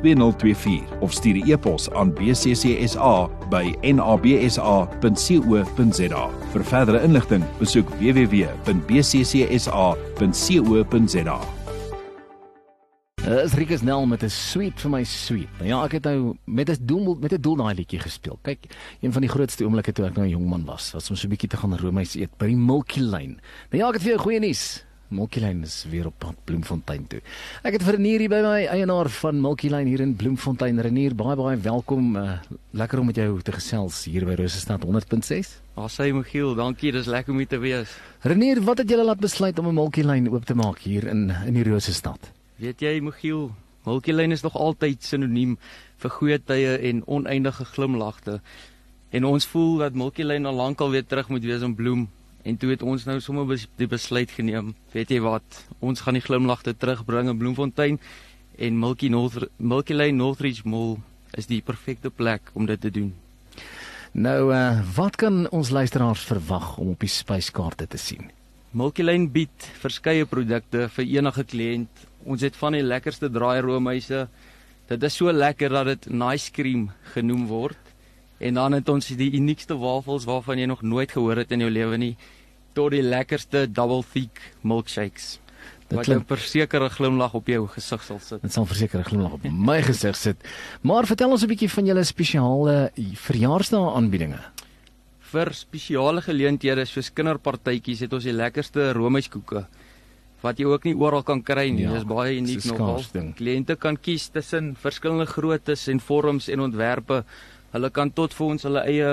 2024 of stuur 'n e-pos aan bccsa by nabsa.co.za. Vir verdere inligting, besoek www.bccsa.co.za. Uh, is Rikus Nel met 'n sweet vir my sweet. Nou ja, ek het nou met 'n doel met 'n doel daai liedjie gespeel. Kyk, een van die grootste oomblikke toe ek nou 'n jong man was, was om so 'n bietjie te gaan roomys eet by die Milky Lane. Nou ja, ek het vir jou goeie nuus. Milky Lane is weer op pad Bloemfontein toe. Ek het Renier hier by my eienaar van Milky Lane hier in Bloemfontein. Renier, baie baie welkom. Uh, lekker om met jou te gesels hier by Rosestad 100.6. Ag sê Michiel, dankie, dis lekker om hier te wees. Renier, wat het julle laat besluit om 'n Milky Lane oop te maak hier in in die Rosestad? Weet jy Michiel, Milky Lane is nog altyd sinoniem vir goeie tye en oneindige glimlagte. En ons voel dat Milky Lane al lank al weer terug moet wees om bloem En toe het ons nou sommer bes die besluit geneem. Weet jy wat? Ons gaan die glimlagte terugbring in Bloemfontein en Milky North Milky Lane Northridge Mall is die perfekte plek om dit te doen. Nou uh wat kan ons luisteraars verwag om op die spyskaarte te sien? Milky Lane bied verskeie produkte vir enige kliënt. Ons het van die lekkerste draairoomhuise. Dit is so lekker dat dit nice cream genoem word. En dan het ons die uniekste wafels waarvan jy nog nooit gehoor het in jou lewe nie, tot die lekkerste double thick milkshakes. Dit klink verseker 'n glimlag op jou gesig sal sit. Dit sal verseker 'n glimlag op my gesig sit. Maar vertel ons 'n bietjie van julle spesiale verjaarsdae aanbiedinge. Vir spesiale geleenthede soos kinderpartytjies het ons die lekkerste roomyskoeke wat jy ook nie oral kan kry nie. Ja, Dit is baie uniek nogal. Kliënte kan kies tussen verskillende groottes en vorms en ontwerpe Hulle kan tot vir ons hulle eie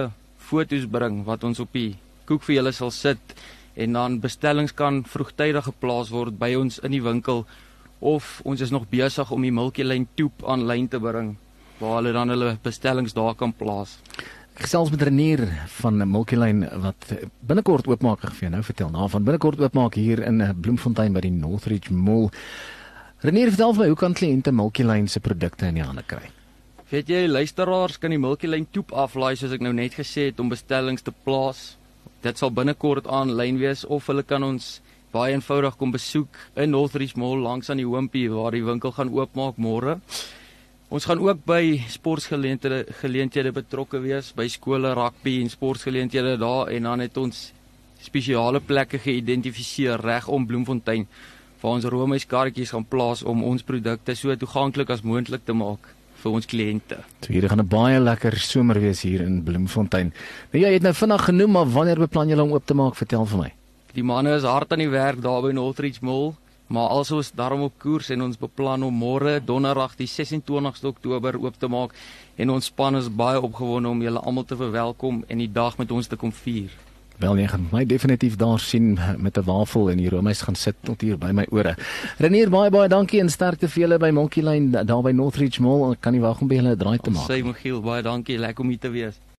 fotos bring wat ons op die koek vir julle sal sit en dan bestellings kan vroegtydig geplaas word by ons in die winkel of ons is nog besig om die Milky Lane toep aanlyn te bring waar hulle dan hulle bestellings daar kan plaas. Gesels met Renier van Milky Lane wat binnekort oopmaak vir jou nou vertel na van binnekort oopmaak hier in eh, Bloemfontein by die Northridge Mall. Renier vertel vir my hoe kan kliënte Milky Lane se produkte in die hande kry? Weet jy, luisteraars kan die Milky Lane toep aflaai soos ek nou net gesê het om bestellings te plaas. Dit sal binnekort aanlyn wees of hulle kan ons baie eenvoudig kom besoek in Northridge Mall langs aan die Hoompie waar die winkel gaan oopmaak môre. Ons gaan ook by sportgeleenthede geleenthede betrokke wees by skole, rugby en sportgeleenthede daar en dan het ons spesiale plekke geïdentifiseer reg om Bloemfontein waar ons roomys kaartjies gaan plaas om ons produkte so toeganklik as moontlik te maak vir ons kliënte. So hier gaan 'n baie lekker somer wees hier in Bloemfontein. Nou ja, jy het nou vinnig genoem maar wanneer beplan julle om oop te maak? Vertel vir my. Die manne is hard aan die werk daar by Northridge Mall, maar alsoos daarom op koers en ons beplan om môre donderdag die 26ste Oktober oop te maak en ons span is baie opgewonde om julle almal te verwelkom en die dag met ons te kom vier. Wel jy gaan my definitief daar sien met 'n wafel en die roomys gaan sit tot hier by my ore. Renier baie baie dankie en sterkte vir julle by Monkey Lane daar by Northridge Mall. Ek kan nie wag om by julle 'n draai te maak. Sê Michiel baie dankie, lekker om hier te wees.